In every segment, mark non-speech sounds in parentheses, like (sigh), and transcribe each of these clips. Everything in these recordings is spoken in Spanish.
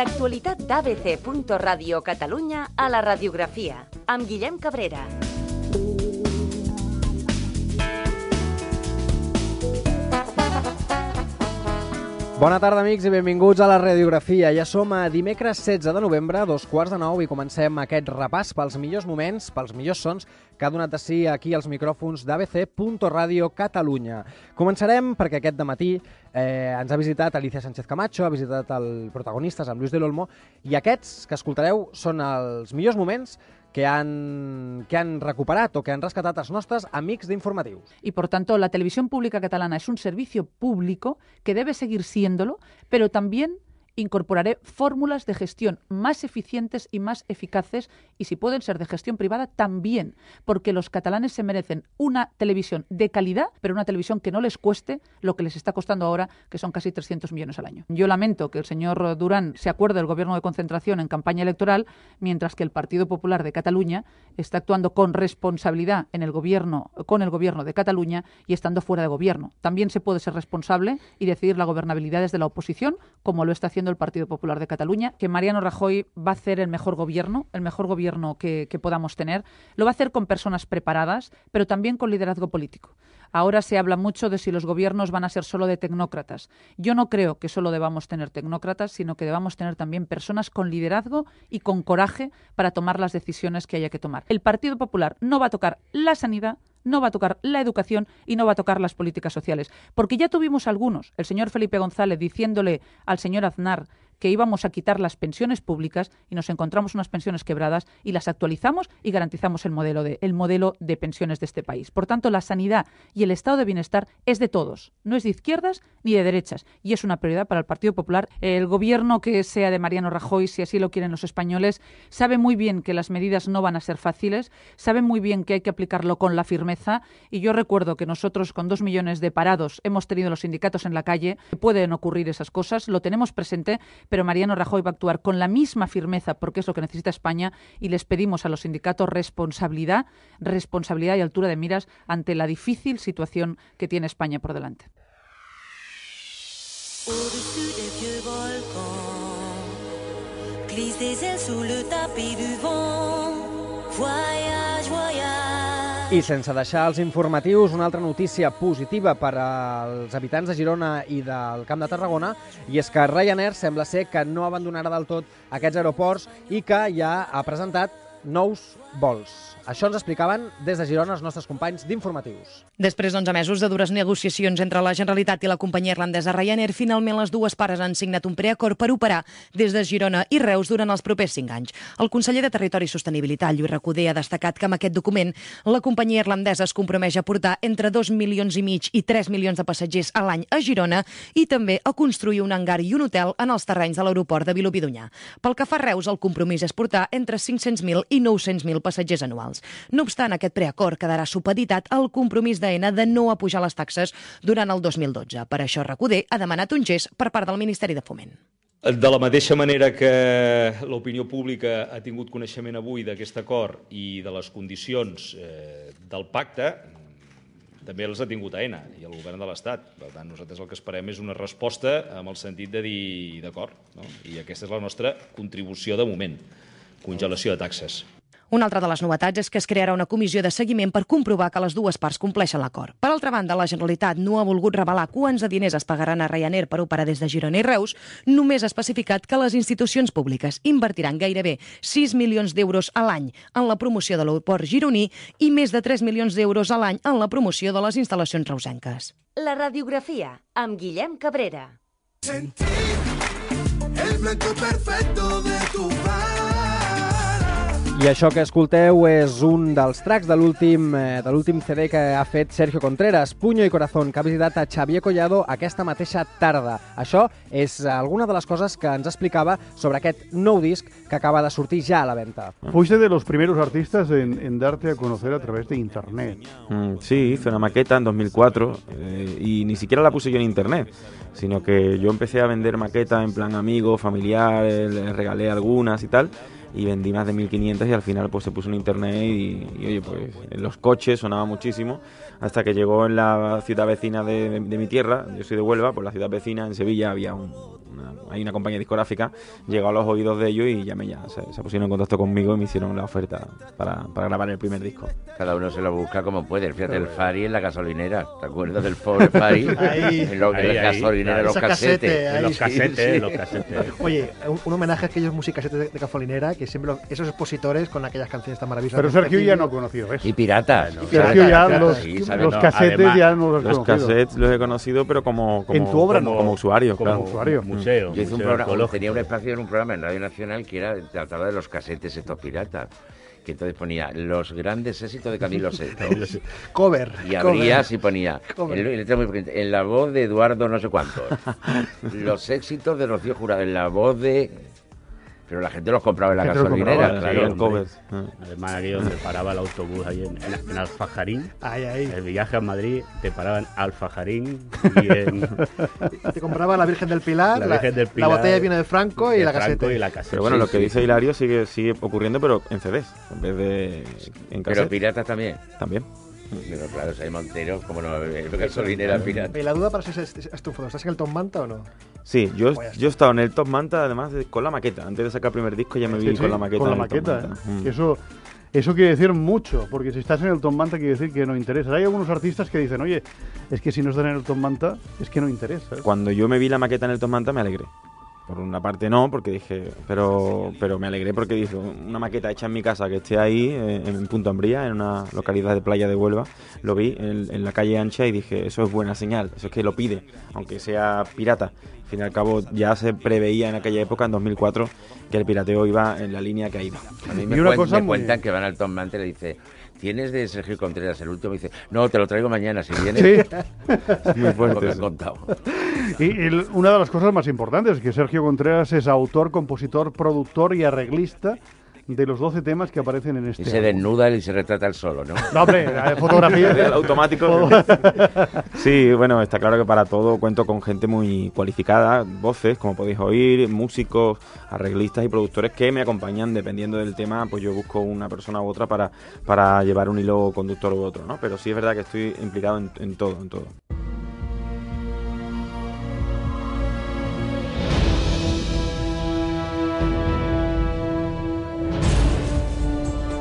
L'actualitat d'ABC.Radio Catalunya a la radiografia, amb Guillem Cabrera. Bona tarda, amics, i benvinguts a la radiografia. Ja som a dimecres 16 de novembre, dos quarts de nou, i comencem aquest repàs pels millors moments, pels millors sons que ha donat de si aquí als micròfons d'ABC.Radio Catalunya. Començarem perquè aquest de matí eh, ens ha visitat Alicia Sánchez Camacho, ha visitat el protagonistes amb Luis del Olmo, i aquests que escoltareu són els millors moments que han, que han recuperat o que han rescatat els nostres amics d'informatius. Y por tanto, la televisión pública catalana es un servicio público que debe seguir siéndolo, pero también incorporaré fórmulas de gestión más eficientes y más eficaces y si pueden ser de gestión privada también, porque los catalanes se merecen una televisión de calidad, pero una televisión que no les cueste lo que les está costando ahora, que son casi 300 millones al año. Yo lamento que el señor Durán se acuerde del gobierno de concentración en campaña electoral, mientras que el Partido Popular de Cataluña está actuando con responsabilidad en el gobierno, con el gobierno de Cataluña y estando fuera de gobierno. También se puede ser responsable y decidir la gobernabilidad desde la oposición, como lo está haciendo el Partido Popular de Cataluña, que Mariano Rajoy va a hacer el mejor gobierno, el mejor gobierno que, que podamos tener. Lo va a hacer con personas preparadas, pero también con liderazgo político. Ahora se habla mucho de si los gobiernos van a ser solo de tecnócratas. Yo no creo que solo debamos tener tecnócratas, sino que debamos tener también personas con liderazgo y con coraje para tomar las decisiones que haya que tomar. El Partido Popular no va a tocar la sanidad, no va a tocar la educación y no va a tocar las políticas sociales. Porque ya tuvimos algunos, el señor Felipe González diciéndole al señor Aznar que íbamos a quitar las pensiones públicas y nos encontramos unas pensiones quebradas y las actualizamos y garantizamos el modelo de, el modelo de pensiones de este país. Por tanto, la sanidad y el estado de bienestar es de todos, no es de izquierdas ni de derechas y es una prioridad para el Partido Popular. El gobierno que sea de Mariano Rajoy, si así lo quieren los españoles, sabe muy bien que las medidas no van a ser fáciles, sabe muy bien que hay que aplicarlo con la firmeza y yo recuerdo que nosotros con dos millones de parados hemos tenido los sindicatos en la calle, pueden ocurrir esas cosas, lo tenemos presente, pero Mariano Rajoy va a actuar con la misma firmeza porque es lo que necesita España y les pedimos a los sindicatos responsabilidad, responsabilidad y altura de miras ante la difícil situación que tiene España por delante. I sense deixar els informatius, una altra notícia positiva per als habitants de Girona i del Camp de Tarragona, i és que Ryanair sembla ser que no abandonarà del tot aquests aeroports i que ja ha presentat nous vols. Això ens explicaven des de Girona els nostres companys d'informatius. Després d'11 mesos de dures negociacions entre la Generalitat i la companyia irlandesa Ryanair, finalment les dues pares han signat un preacord per operar des de Girona i Reus durant els propers 5 anys. El conseller de Territori i Sostenibilitat, Lluís Recoder, ha destacat que amb aquest document la companyia irlandesa es compromeix a portar entre 2 milions i mig i 3 milions de passatgers a l'any a Girona i també a construir un hangar i un hotel en els terrenys de l'aeroport de Vilobí d'Onyar. Pel que fa a Reus, el compromís és portar entre 500.000 i 900.000 passatgers anuals. No obstant, aquest preacord quedarà supeditat al compromís d'AENA de no apujar les taxes durant el 2012. Per això Recoder ha demanat un gest per part del Ministeri de Foment. De la mateixa manera que l'opinió pública ha tingut coneixement avui d'aquest acord i de les condicions eh, del pacte, també els ha tingut AENA i el govern de l'Estat. Per tant, nosaltres el que esperem és una resposta amb el sentit de dir d'acord. No? I aquesta és la nostra contribució de moment, congelació de taxes. Una altra de les novetats és que es crearà una comissió de seguiment per comprovar que les dues parts compleixen l'acord. Per altra banda, la Generalitat no ha volgut revelar quants de diners es pagaran a Ryanair per operar des de Girona i Reus, només ha especificat que les institucions públiques invertiran gairebé 6 milions d'euros a l'any en la promoció de l'aeroport gironí i més de 3 milions d'euros a l'any en la promoció de les instal·lacions reusenques. La radiografia, amb Guillem Cabrera. Sentí el blanco perfecto de. I això que escolteu és un dels tracks de l'últim eh, de l'últim CD que ha fet Sergio Contreras, Puño i Corazón, que ha visitat a Xavier Collado aquesta mateixa tarda. Això és alguna de les coses que ens explicava sobre aquest nou disc que acaba de sortir ja a la venda. Fuiste de los primeros artistas en, en darte a conocer a través de internet. Mm, sí, hice una maqueta en 2004 eh, y ni siquiera la puse yo en internet, sino que yo empecé a vender maqueta en plan amigo, familiar, eh, le regalé algunas y tal, y vendí más de 1500 y al final pues se puso en internet y, oye, pues en los coches sonaba muchísimo, hasta que llegó en la ciudad vecina de, de- mi tierra, yo soy de Huelva, pues la ciudad vecina en Sevilla había un- hay una compañía discográfica, llegó a los oídos de ellos y ya me ya se, se pusieron en contacto conmigo y me hicieron la oferta para, para grabar el primer disco. Cada uno se lo busca como puede. Fíjate, el Fari en la gasolinera. ¿Te acuerdas del pobre Fari? (laughs) Ahí. en, lo- en la gasolinera, los casetes. casetes, ahí. Los casetes, Sí, los casetes. (laughs) Oye, un, un homenaje a aquellos musicasetes de, de gasolinera que siempre lo- esos expositores con aquellas canciones tan maravillosas. Pero Sergio ya no conoció eso. Y piratas. Sergio ya los, sí, ¿sabes? los No, casetes además, ya no los, Los conocido. cassettes los he conocido, pero como, como, En tu obra como, no. como usuario, Como claro. usuario. museo. Yo hice un museo programa, arqueológico. tenía un espacio en un programa en Radio Nacional que era trataba de los casetes estos piratas. Que entonces ponía los grandes éxitos de Camilo (laughs) Sesto. Cover. Y abrías cover. y ponía en, la voz de Eduardo no sé cuántos. (laughs) los éxitos de Rocío Jurado, en la voz de... Pero la gente los compraba en la los gasolinera, claro. Además, aquí donde paraba el autobús, ahí en, en, en Alfajarín. El viaje a Madrid te paraban Alfajarín y (laughs) en Te compraba la Virgen del Pilar, La la, Virgen del la Pilar, botella de vino de Franco y de la Franco caseta. y la caseta. Pero bueno, Sí, lo que sí. dice Hilario sigue, sigue ocurriendo, pero en CDs, en vez de en Pero piratas también. También. Pero claro, si hay Montero, como no, el gasolinera pirata. Y la duda para si es, es, es tu foto, ¿estás en el Tom Manta o no? Sí, yo, Pues yo he estado en el Top Manta, además, de- con la maqueta. Antes de sacar el primer disco ya me vi Sí, sí, con la maqueta. con la Top maqueta. ¿eh? Mm. Eso, eso quiere decir mucho, porque si estás en el Tom Manta quiere decir que no interesa. Hay algunos artistas que dicen, oye, es que si no están en el Tom Manta, es que no interesa. Cuando yo me vi la maqueta en el Top Manta me alegré. Por una parte no, porque dije, pero pero me alegré porque dije, una maqueta hecha en mi casa que esté ahí, eh, en Punto Ambría, en una localidad de playa de Huelva, lo vi en, en la calle ancha y dije, eso es buena señal, eso es que lo pide, aunque sea pirata. Al fin y al cabo ya se preveía en aquella época, en 2004, que el pirateo iba en la línea que iba. A mí Y una cuen- cosa me muy- cuentan que van al Tom Mante y le dice, ¿tienes de Sergio Contreras el último? Y dice, no, te lo traigo mañana, si vienes. Sí. (laughs) Es muy Por lo que contado. Y, y una de las cosas más importantes es que Sergio Contreras es autor, compositor, productor y arreglista de los 12 temas que aparecen en este Y se álbum. desnuda y se retrata el solo, ¿no? No, hombre, la fotografía. (laughs) El automático. (laughs) Sí, bueno, está claro que para todo cuento con gente muy cualificada, voces, como podéis oír, músicos, arreglistas y productores que me acompañan dependiendo del tema, pues yo busco una persona u otra para, para llevar un hilo conductor u otro, ¿no? Pero sí es verdad que estoy implicado en, en todo, en todo.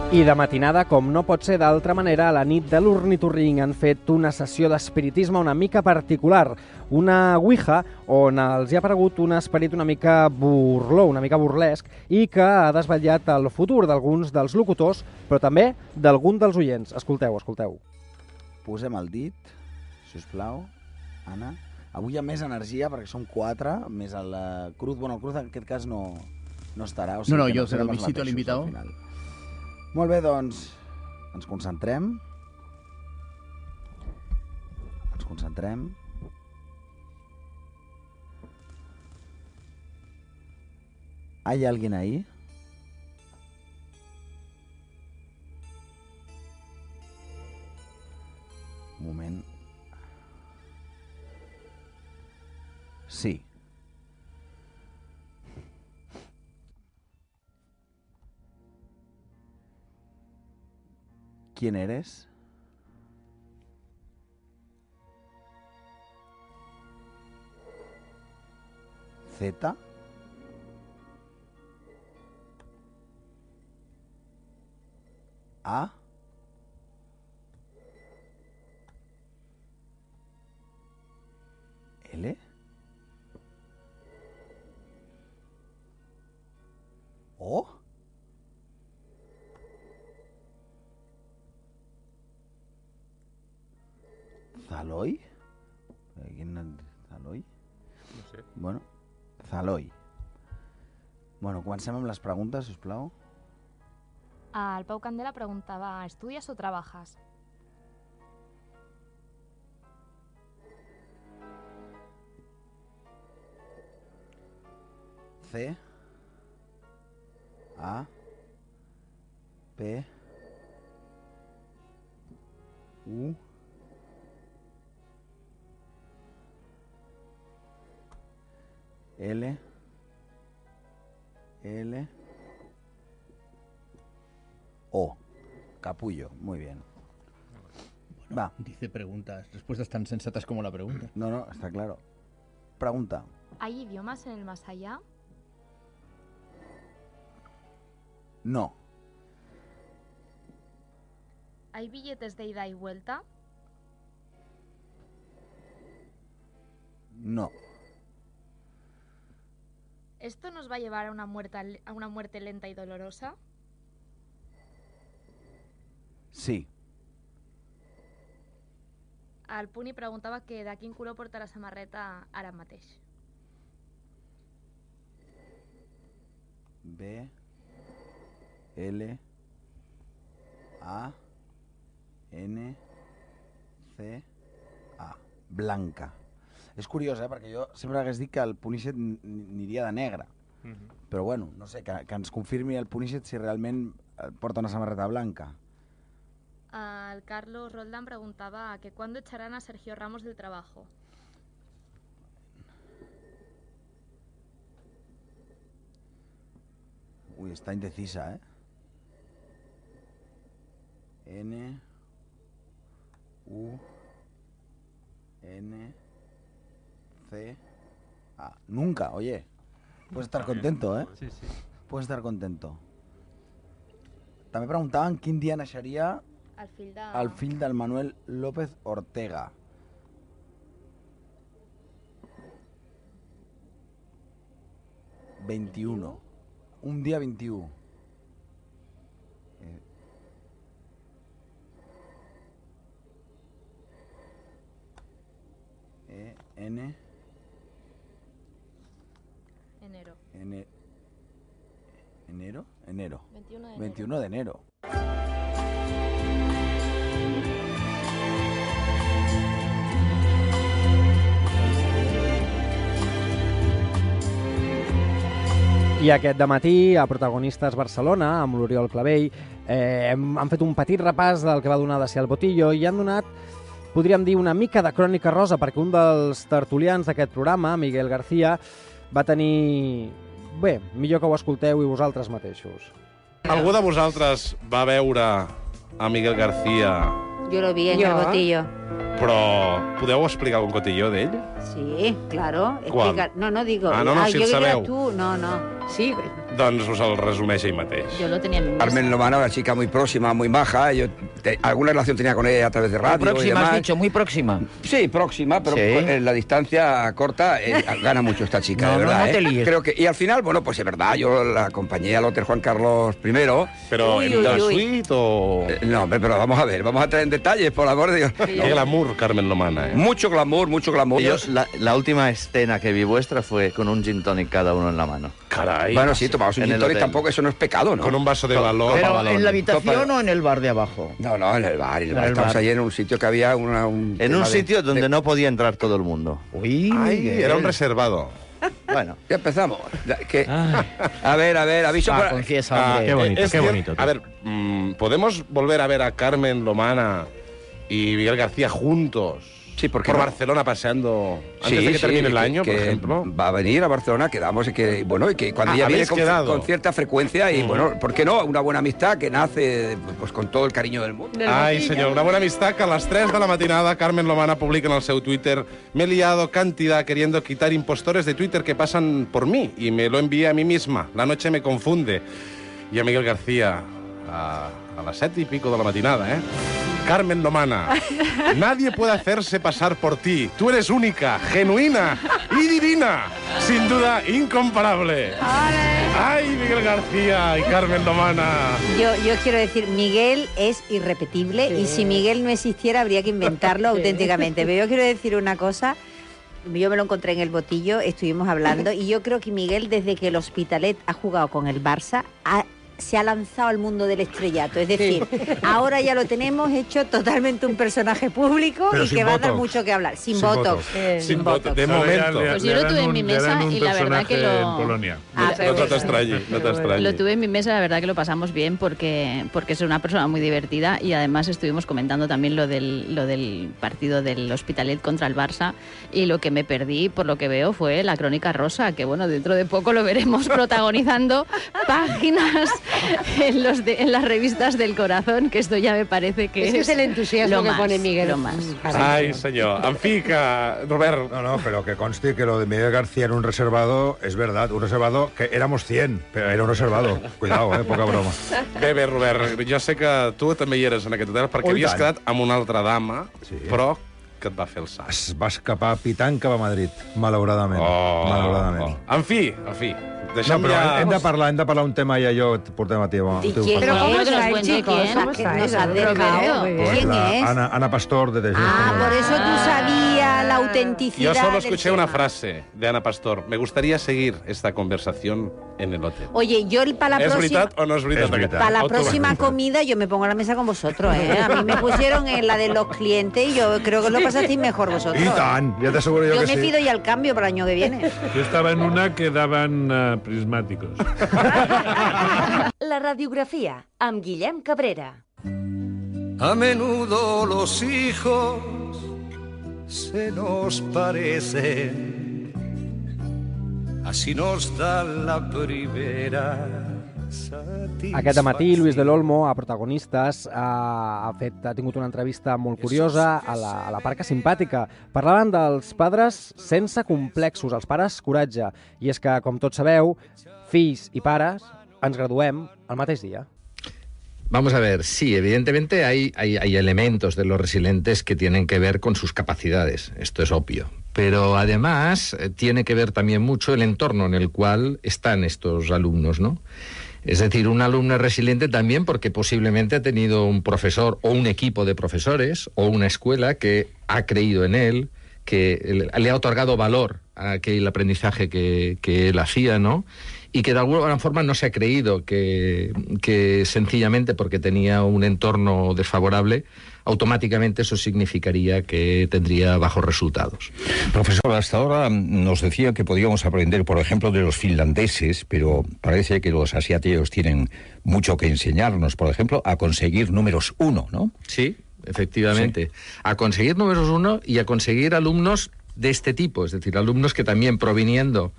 I de matinada, com no pot ser d'altra manera, a la nit de l'ornitorring han fet una sessió d'espiritisme una mica particular, una ouija on els hi ha aparegut un esperit una mica burló, una mica burlesc, i que ha desvetllat el futur d'alguns dels locutors, però també d'algun dels oients. Escolteu, escolteu. Posem el dit, si us plau, Anna. Avui hi ha més energia perquè som quatre, més el eh, Cruz. Bueno, el Cruz en aquest cas no, no estarà. O No, no, yo serem pero els visito al Molt bé, doncs, ens concentrem. Ens concentrem. ¿Hay alguien ahí? Un moment. Sí. ¿Quién eres? Z. A. L. O. Zaloy. ¿Quién es Zaloy? No sé. Bueno, Zaloy. Bueno, comencem amb les preguntes, si us plau. Al Pau Candela preguntaba, ¿estudias o trabajas? C. A. P. U. L. L. O. Capullo. Muy bien. Va. Dice preguntas, respuestas tan sensatas como la pregunta. No, no, está claro. Pregunta. ¿Hay idiomas en el más allá? No. ¿Hay billetes de ida y vuelta? No. ¿Esto nos va a llevar a una, muerte, a una muerte lenta y dolorosa? Sí. El Puni preguntava que de quin color porta la samarreta ara mateix. B. L. A. N. C. A. Blanca. És curiós, eh? Perquè jo sempre hagués dit que el Punishet n- aniria de negre. Mhm. Però bueno, no sé, que, que ens confirmi el Punishet si realment eh, porta una samarreta blanca. El Carlos Roldán preguntaba que cuándo echarán a Sergio Ramos del trabajo. Ui, està indecisa, eh? N. U. N. C. A. Nunca, oye. Puedes estar contento, eh? Sí, sí. Puedes estar contento. També preguntaven quin dia naixeria Al fill de... el fill del Manuel López Ortega. ...21. Un dia 21. Eh. E, N, Enero. N, enero, enero. 21 de enero. 21 de enero. I aquest matí a Protagonistes Barcelona, amb l'Oriol Clavell, eh, hem, han fet un petit repàs del que va donar de ser el Botillo i han donat, podríem dir, una mica de crònica rosa, perquè un dels tertulians d'aquest programa, Miguel García, va tenir... Bé, millor que ho escolteu i vosaltres mateixos. Algú de vosaltres va veure a Miguel García, Yo lo vi en Yo. el botillo. però podeu explicar algun cotilló d'ell? Sí, claro. Explica- No, no digo. Ah, no, no, si yo el sabeu. tú. No, no. Sí, Doncs us el resumeix ell mateix. yo lo tenía en mi. Carmen Lomana, una chica muy próxima, muy maja. Yo te- alguna relación tenía con ella a través de radio. y próxima, has demás. dicho, muy próxima. Sí, próxima, pero Sí. en la distancia corta eh, (laughs) gana mucho esta chica, No, de no, verdad. no te ¿eh? líes. Creo que, y al final, bueno, pues es verdad, yo la acompañé al Hotel Juan Carlos I. Pero Uy, en uy, la uy. suite o...? Eh, no, hombre, pero vamos a ver, vamos a entrar en detalles, por el amor de Dios. Qué glamour, Carmen Lomana, ¿eh? Mucho glamour, mucho glamour. Yo, la, la última escena que vi vuestra fue con un gin tonic cada uno en la mano. Caray. Bueno, sí, tomamos un gin tonic, tampoco eso no es pecado, ¿no? Con un vaso de balón. Pero en la habitación o en el bar de abajo. No, no, en el bar, en el bar. el Estamos bar. allí en un sitio que había una, un... En un de- sitio donde de- no podía entrar todo el mundo. Uy, Ay, era un reservado. Bueno. Ya empezamos. Que- A ver, a ver, aviso Ah, confiesa, hombre. Qué bonito, qué bonito. A ver, mm, ¿podemos volver a ver a Carmen Lomana y Miguel García juntos? Sí, ¿por qué Por no? Barcelona paseando antes Sí, de que sí, termine el que- año, por ejemplo. Va a venir a Barcelona, quedamos y que, bueno, y que cuando Ah, ella viene habéis con, quedado. con cierta frecuencia y, Mm. bueno, ¿por qué no? Una buena amistad que nace pues con todo el cariño del mundo. Ay, senyor, una buena amistad que a las 3 de la matinada Carmen Lomana publica en el seu Twitter me he liado cantidad queriendo quitar impostores de Twitter que pasan por mí y me lo envié a mí misma. La noche me confunde. Y a Miguel García a, a las 7 y pico de la matinada, ¿eh? Carmen Lomana, (laughs) nadie puede hacerse pasar por ti. Tú eres única, genuina y divina. Sin duda, incomparable. ¡Ay, Miguel García y Carmen Lomana! Yo, yo quiero decir, Miguel es irrepetible y si Miguel no existiera habría que inventarlo (laughs) auténticamente. Pero yo quiero decir una cosa. Yo me lo encontré en el botillo, estuvimos hablando y yo creo que Miguel desde que el Hospitalet ha jugado con el Barça ha- se ha lanzado al mundo del estrellato. Es decir, ahora ya lo tenemos hecho totalmente un personaje público Pero y que va a dar mucho que hablar. Sin, Sin botox. botox. Sin botox, de momento. le- Pues yo lo tuve en mi mesa y la verdad que lo... en Polonia. Ah, pero no te bueno. extrañi, no te extrañi. Lo tuve en mi mesa, la verdad que lo pasamos bien porque, porque es una persona muy divertida y además estuvimos comentando también lo del, lo del partido del Hospitalet contra el Barça y lo que me perdí, por lo que veo, fue la crónica rosa, que bueno, dentro de poco lo veremos (laughs) protagonizando páginas (laughs) en, los de- en las revistas del corazón, que esto ya me parece que Es es, que es el entusiasmo lo que más, pone Miguel. Lo más. Ai, senyor. En fi, que, Robert... No, no, pero que conste que lo de Miguel García en un reservado es verdad. Un reservado que éramos 100, pero era un reservado. Cuidado, eh, poca broma. Bé, bé, Robert, jo sé que tu també hi eres en aquest hotel perquè Oh, i havies tant. quedat amb una altra dama, sí. però que et va fer el salt. Es va escapar pitant cap a Madrid, malauradament. Oh, malauradament. oh. En fi, en fi, No, deixem però ja... hem de parlar, hem de parlar un tema i allò et portem a ti. ¿Y tu quién parla. es? que nos Ay, cuente chicos, quién. ¿cómo estáis? nos dejado? ¿Quién es? Ana, Ana Pastor de Desde Ah, por eso tú sabías autenticidad. Yo solo del escuché una frase de Ana Pastor. Me gustaría seguir esta conversación en el hotel. Oye, yo para la ¿Es próxima. o no veritat. Para la próxima comida yo me pongo a la mesa con vosotros, ¿eh? A mí me (laughs) pusieron en la de los clientes y yo creo que lo pasasteis mejor vosotros. I tant, ja t'asseguro jo, Yo que me sí. pido ya el cambio para el año que viene. Yo estaba en una que daban eh, prismáticos. (laughs) La radiografia, amb Guillem Cabrera. A menudo los hijos se nos parecen, así nos da la primera. Aquest matí, Luis del Olmo, a Protagonistes, ha, ha, fet, ha tingut una entrevista molt curiosa a la, a la Parca Simpàtica. Parlaven dels padres sense complexos, els pares coratge. I és que, com tots sabeu, fills i pares ens graduem el mateix dia. Vamos a ver, sí, evidentemente hay, hay, hay elementos de los resilientes que tienen que ver con sus capacidades, esto es obvio. Pero además eh, tiene que ver también mucho el entorno en el cual están estos alumnos, ¿no? Es decir, un alumno es resiliente también porque posiblemente ha tenido un profesor o un equipo de profesores o una escuela que ha creído en él, que le ha otorgado valor a aquel aprendizaje que, que él hacía, ¿no? Y que de alguna forma no se ha creído que, que sencillamente porque tenía un entorno desfavorable, automáticamente eso significaría que tendría bajos resultados. Profesor, hasta ahora nos decía que podíamos aprender, por ejemplo, de los finlandeses, pero parece que los asiáticos tienen mucho que enseñarnos, por ejemplo, a conseguir números uno, ¿no? Sí, efectivamente. A conseguir números uno y a conseguir alumnos de este tipo, es decir, alumnos que también proviniendo,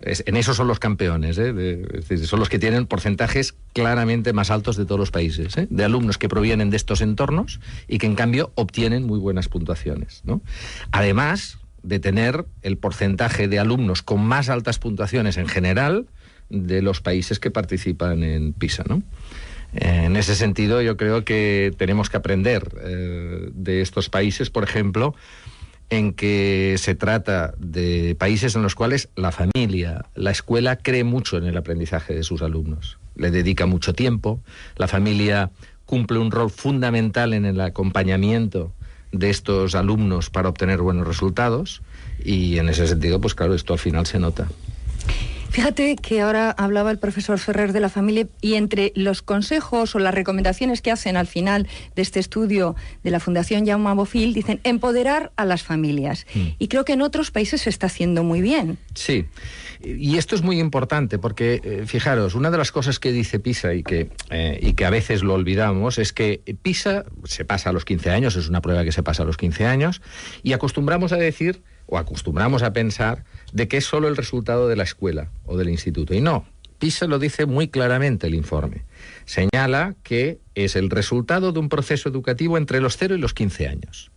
en eso son los campeones, ¿eh? Decir, son los que tienen porcentajes claramente más altos de todos los países, ¿eh? de alumnos que provienen de estos entornos y que en cambio obtienen muy buenas puntuaciones. ¿no? Además de tener el porcentaje de alumnos con más altas puntuaciones en general de los países que participan en PISA. ¿no? En ese sentido, yo creo que tenemos que aprender eh, de estos países, por ejemplo, en que se trata de países en los cuales la familia, la escuela cree mucho en el aprendizaje de sus alumnos, le dedica mucho tiempo, la familia cumple un rol fundamental en el acompañamiento de estos alumnos para obtener buenos resultados y en ese sentido, pues claro, esto al final se nota. Fíjate que ahora hablaba el profesor Ferrer de la familia y entre los consejos o las recomendaciones que hacen al final de este estudio de la Fundación Jaume Bofill dicen empoderar a las familias. Y creo que en otros países se está haciendo muy bien. Sí, y esto es muy importante porque, eh, fijaros, una de las cosas que dice PISA y que, eh, y que a veces lo olvidamos es que PISA se pasa a los 15 años, es una prueba que se pasa a los 15 años, y acostumbramos a decir, o acostumbramos a pensar, de que es solo el resultado de la escuela o del instituto. Y no, PISA lo dice muy claramente el informe. Señala que es el resultado de un proceso educativo entre los 0 y los 15 años.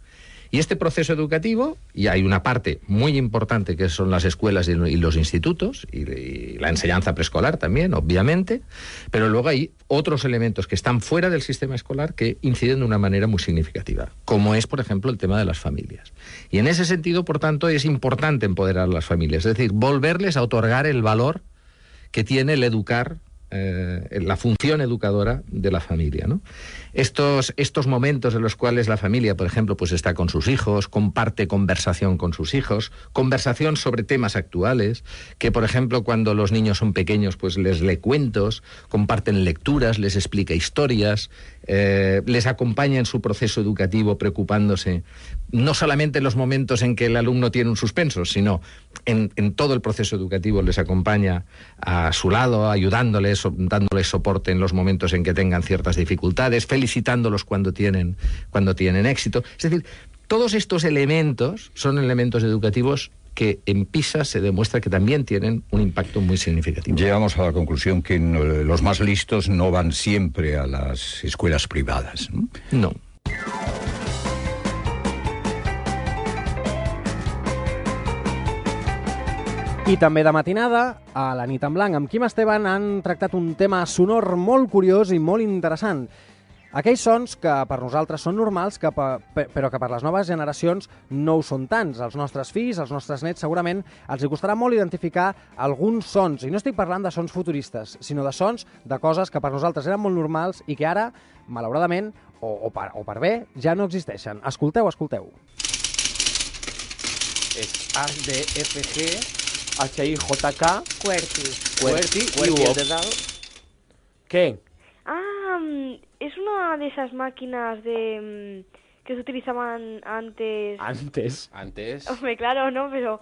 Y este proceso educativo, y hay una parte muy importante que son las escuelas y los institutos, y, y la enseñanza preescolar también, obviamente, pero luego hay otros elementos que están fuera del sistema escolar que inciden de una manera muy significativa, como es, por ejemplo, el tema de las familias. Y en ese sentido, por tanto, es importante empoderar a las familias, es decir, volverles a otorgar el valor que tiene el educar, eh, la función educadora de la familia. ¿no? Estos, estos momentos en los cuales la familia, por ejemplo, pues está con sus hijos, comparte conversación con sus hijos, conversación sobre temas actuales, que por ejemplo cuando los niños son pequeños, pues les lee cuentos, comparten lecturas, les explica historias, eh, les acompaña en su proceso educativo preocupándose no solamente en los momentos en que el alumno tiene un suspenso, sino en, en todo el proceso educativo les acompaña a su lado, ayudándoles, dándoles soporte en los momentos en que tengan ciertas dificultades, felicitándolos cuando tienen, cuando tienen éxito. Es decir, todos estos elementos son elementos educativos que en PISA se demuestra que también tienen un impacto muy significativo. Llegamos a la conclusión que no- los más listos no van siempre a las escuelas privadas. ¿no? No. I també de matinada, a la nit en blanc, amb Quim Esteban han tractat un tema sonor molt curiós i molt interessant. Aquells sons que per nosaltres són normals, que pe, pe- però que per les noves generacions no ho són tants. Els nostres fills, els nostres nets, segurament els costarà molt identificar alguns sons. I no estic parlant de sons futuristes, sinó de sons de coses que per nosaltres eren molt normals i que ara, malauradament, o, o, per, o per bé, ja no existeixen. Escolteu, escolteu. Es HDFG, HIJK, QWERTY. QWERTY y QWERTY, el UOP. de dalt. ¿Qué? Ah, mm, es una de esas máquinas de mm, que se utilizaban antes. Antes. Antes. Hombre, claro, ¿no? Pero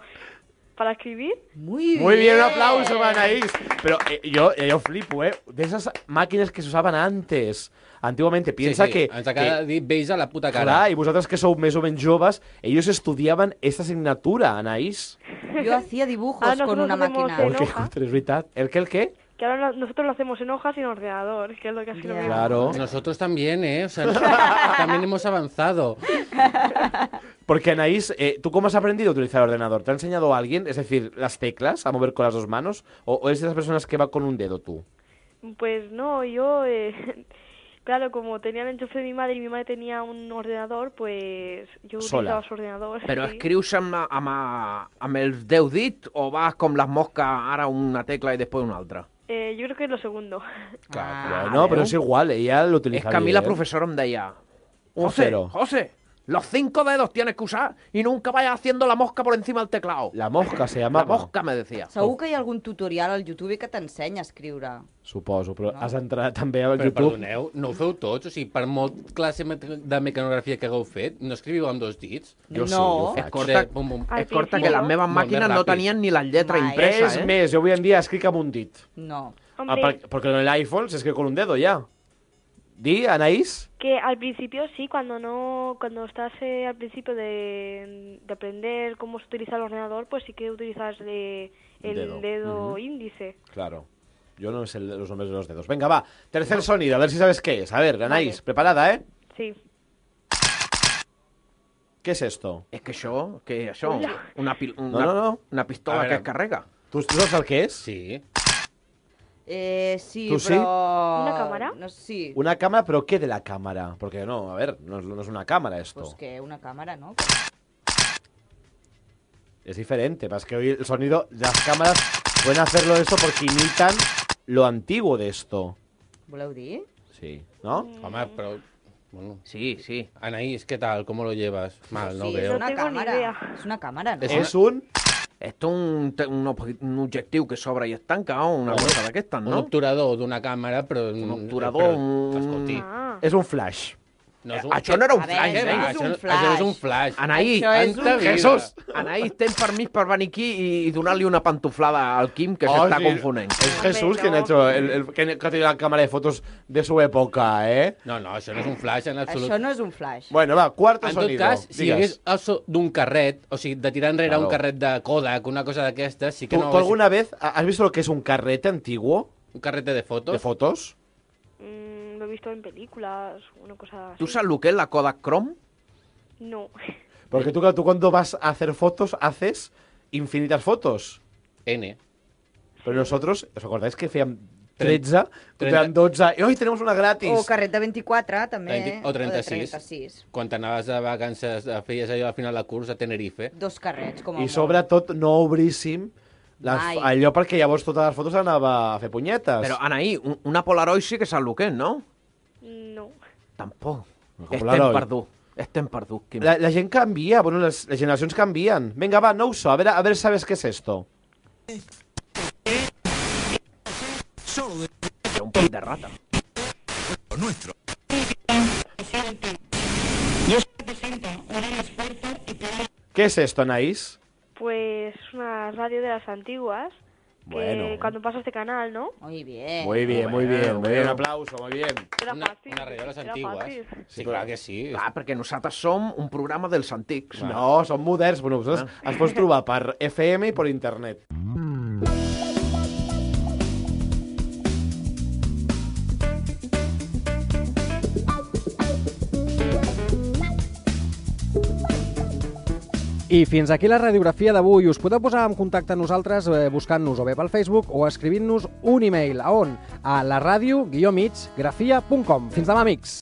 para escribir. Muy Muy bien, un aplauso para Anaís. Pero eh, yo, eh, yo flipo, ¿eh? De esas máquinas que se usaban antes. Antiguamente, piensa sí, que... ens acaba de dir vells a la puta cara. Clar, i vosaltres que sou més o menys joves, ellos estudiaban esta asignatura, Anaís. Yo hacía dibujos Ah, con una máquina. ¿El qué, el qué? Que ahora no- nosotros lo hacemos en hojas y en ordenador, que es lo que así lo mismo. Claro. Nosotros también, ¿eh? O sea, (laughs) también hemos avanzado. Porque Anaís, eh, ¿tú cómo has aprendido a utilizar el ordenador? ¿Te ha enseñado alguien? Es decir, las teclas, a mover con las dos manos. ¿O, o eres de esas personas que va con un dedo tú? Pues no, yo, eh, (laughs) claro, como tenía el enchufe de mi madre y mi madre tenía un ordenador, pues yo Sola. utilizaba su ordenador. Però sí. escrius amb, amb, amb els deu dit o vas com les mosques, ara una tecla i després una altra? Eh, yo creo que es lo segundo. no, pero es igual, ella lo És utiliza que a mi la bien. professora em deia Un José, cero. José, los cinco dedos tienes que usar y nunca vayas haciendo la mosca por encima del teclado. La mosca se La llamava. mosca, me decía. Segur que hi ha algun tutorial al YouTube que t'ensenya a escriure. Suposo, però has d'entrar també al Però YouTube. perdoneu, no ho feu tots? O sigui, per molt classe me- de mecanografia que hagueu fet, no escriviu amb dos dits? Jo sí, jo ho És faig. corta, Sí. bum, bum. És corta que les no? meves màquines no tenien ni la lletra Mai. impresa, es eh? més, yo hoy en día escric amb un dit. No. Ah, per- porque en el iPhone se escribe con un dedo ya. Di, Anaís. Que al principio sí, cuando no, cuando estás eh, al principio de, de aprender cómo se utiliza el ordenador, pues sí que utilizas de, el Dedo. índice. Claro. Yo no sé los nombres de los dedos. Venga, va. Tercer sonido, a ver si sabes qué es. A ver, Anaís, preparada, ¿eh? Sí. ¿Qué es esto? És que és això? Hola. Una, una, no, no. una pistola que es carrega. ¿Tú, tú sabes que es? Sí. Eh, sí, ¿Tú sí? ¿Una cámara? No, sí. Una cámara, pero ¿qué de la cámara? Porque no, a ver, no es, no es una cámara esto. Pues que una cámara, ¿no? Es diferente, más que hoy el sonido, las cámaras pueden hacerlo esto porque imitan lo antiguo de esto. Voleu dir? Sí, ¿no? Home, però... Bueno, sí, sí. Anaís, ¿qué tal? ¿Cómo lo llevas? Mal, no sí, veo. és una cámara. És una cámara, no? Es un... Esto es un, un, un objectiu que s'obre i es tanca, o una cosa d'aquestes, Un no? obturador d'una càmera, però... Un obturador, un... Escolti, és un flash. No és un... Això no era un flash, veure, eh? no és un Això, flash. això és un flash. Anaí, és un- Jesús, Anaí, tens permís per venir aquí i, i donar-li una pantuflada al Quim, que Oh, s'està sí. confonent. Es Jesús quien ha hecho el, el- que, que ha tenido la cámara de fotos de su época, ¿eh? No, no, això no és un flash en absolut. Això no és un flash. Bueno, va, cuarto En tot sonido. cas, si hi Digues. hagués el so d'un carret, o sigui, de tirar enrere Claro. un carret de Kodak, una cosa d'aquestes, sí que ¿Tú, no... tú alguna vez has visto lo que es un carrete antiguo? ¿Un carrete de fotos? ¿De fotos? Lo he visto en películas, una cosa así. Tu saps el que és la Kodak Chrome? No. Porque tú, tú cuando vas a hacer fotos haces infinitas fotos. N. Pero nosotros, ¿os acordáis que hacían 13? Trenta- Hacían 12 y hoy tenemos una gratis. O carret de 24, també. 20 o 36. de 36. Quan t'anaves de vacances, eh, feies allò al final de curs a Tenerife. Dos carrets, com a I molt. sobretot no obríssim les, allò perquè llavors totes les fotos anava a fer punyetes. Però, Anaí, un- una Polaroid sí que saps el que és, no? Tampoc. Estem Polaroid. perdut. Estem perdut, Quim. La, la gent canvia, bueno, les, les generacions canvien. Venga, va, no uso, a ver, a ver, ¿sabes qué es esto? Té un pit de rata. nuestro. ¿Qué es esto, Anaís? Pues una radio de las antiguas. Bueno. cuando pasó este canal, ¿no? Muy bien. Muy bien, muy bien, muy bien. Un aplauso, muy bien. Era fàcil. Una radio de les era antigues. fàcil. Sí, clar que sí. Clar, perquè nosaltres som un programa dels antics. No, són moderns. Bueno, vosaltres ens pots trobar per FM i per internet. I fins aquí la radiografia d'avui. Us podeu posar en contacte amb nosaltres eh, buscant-nos o bé pel Facebook o escrivint-nos un e-mail. A on? A la ràdio-mig grafia.com. Fins demà, amics.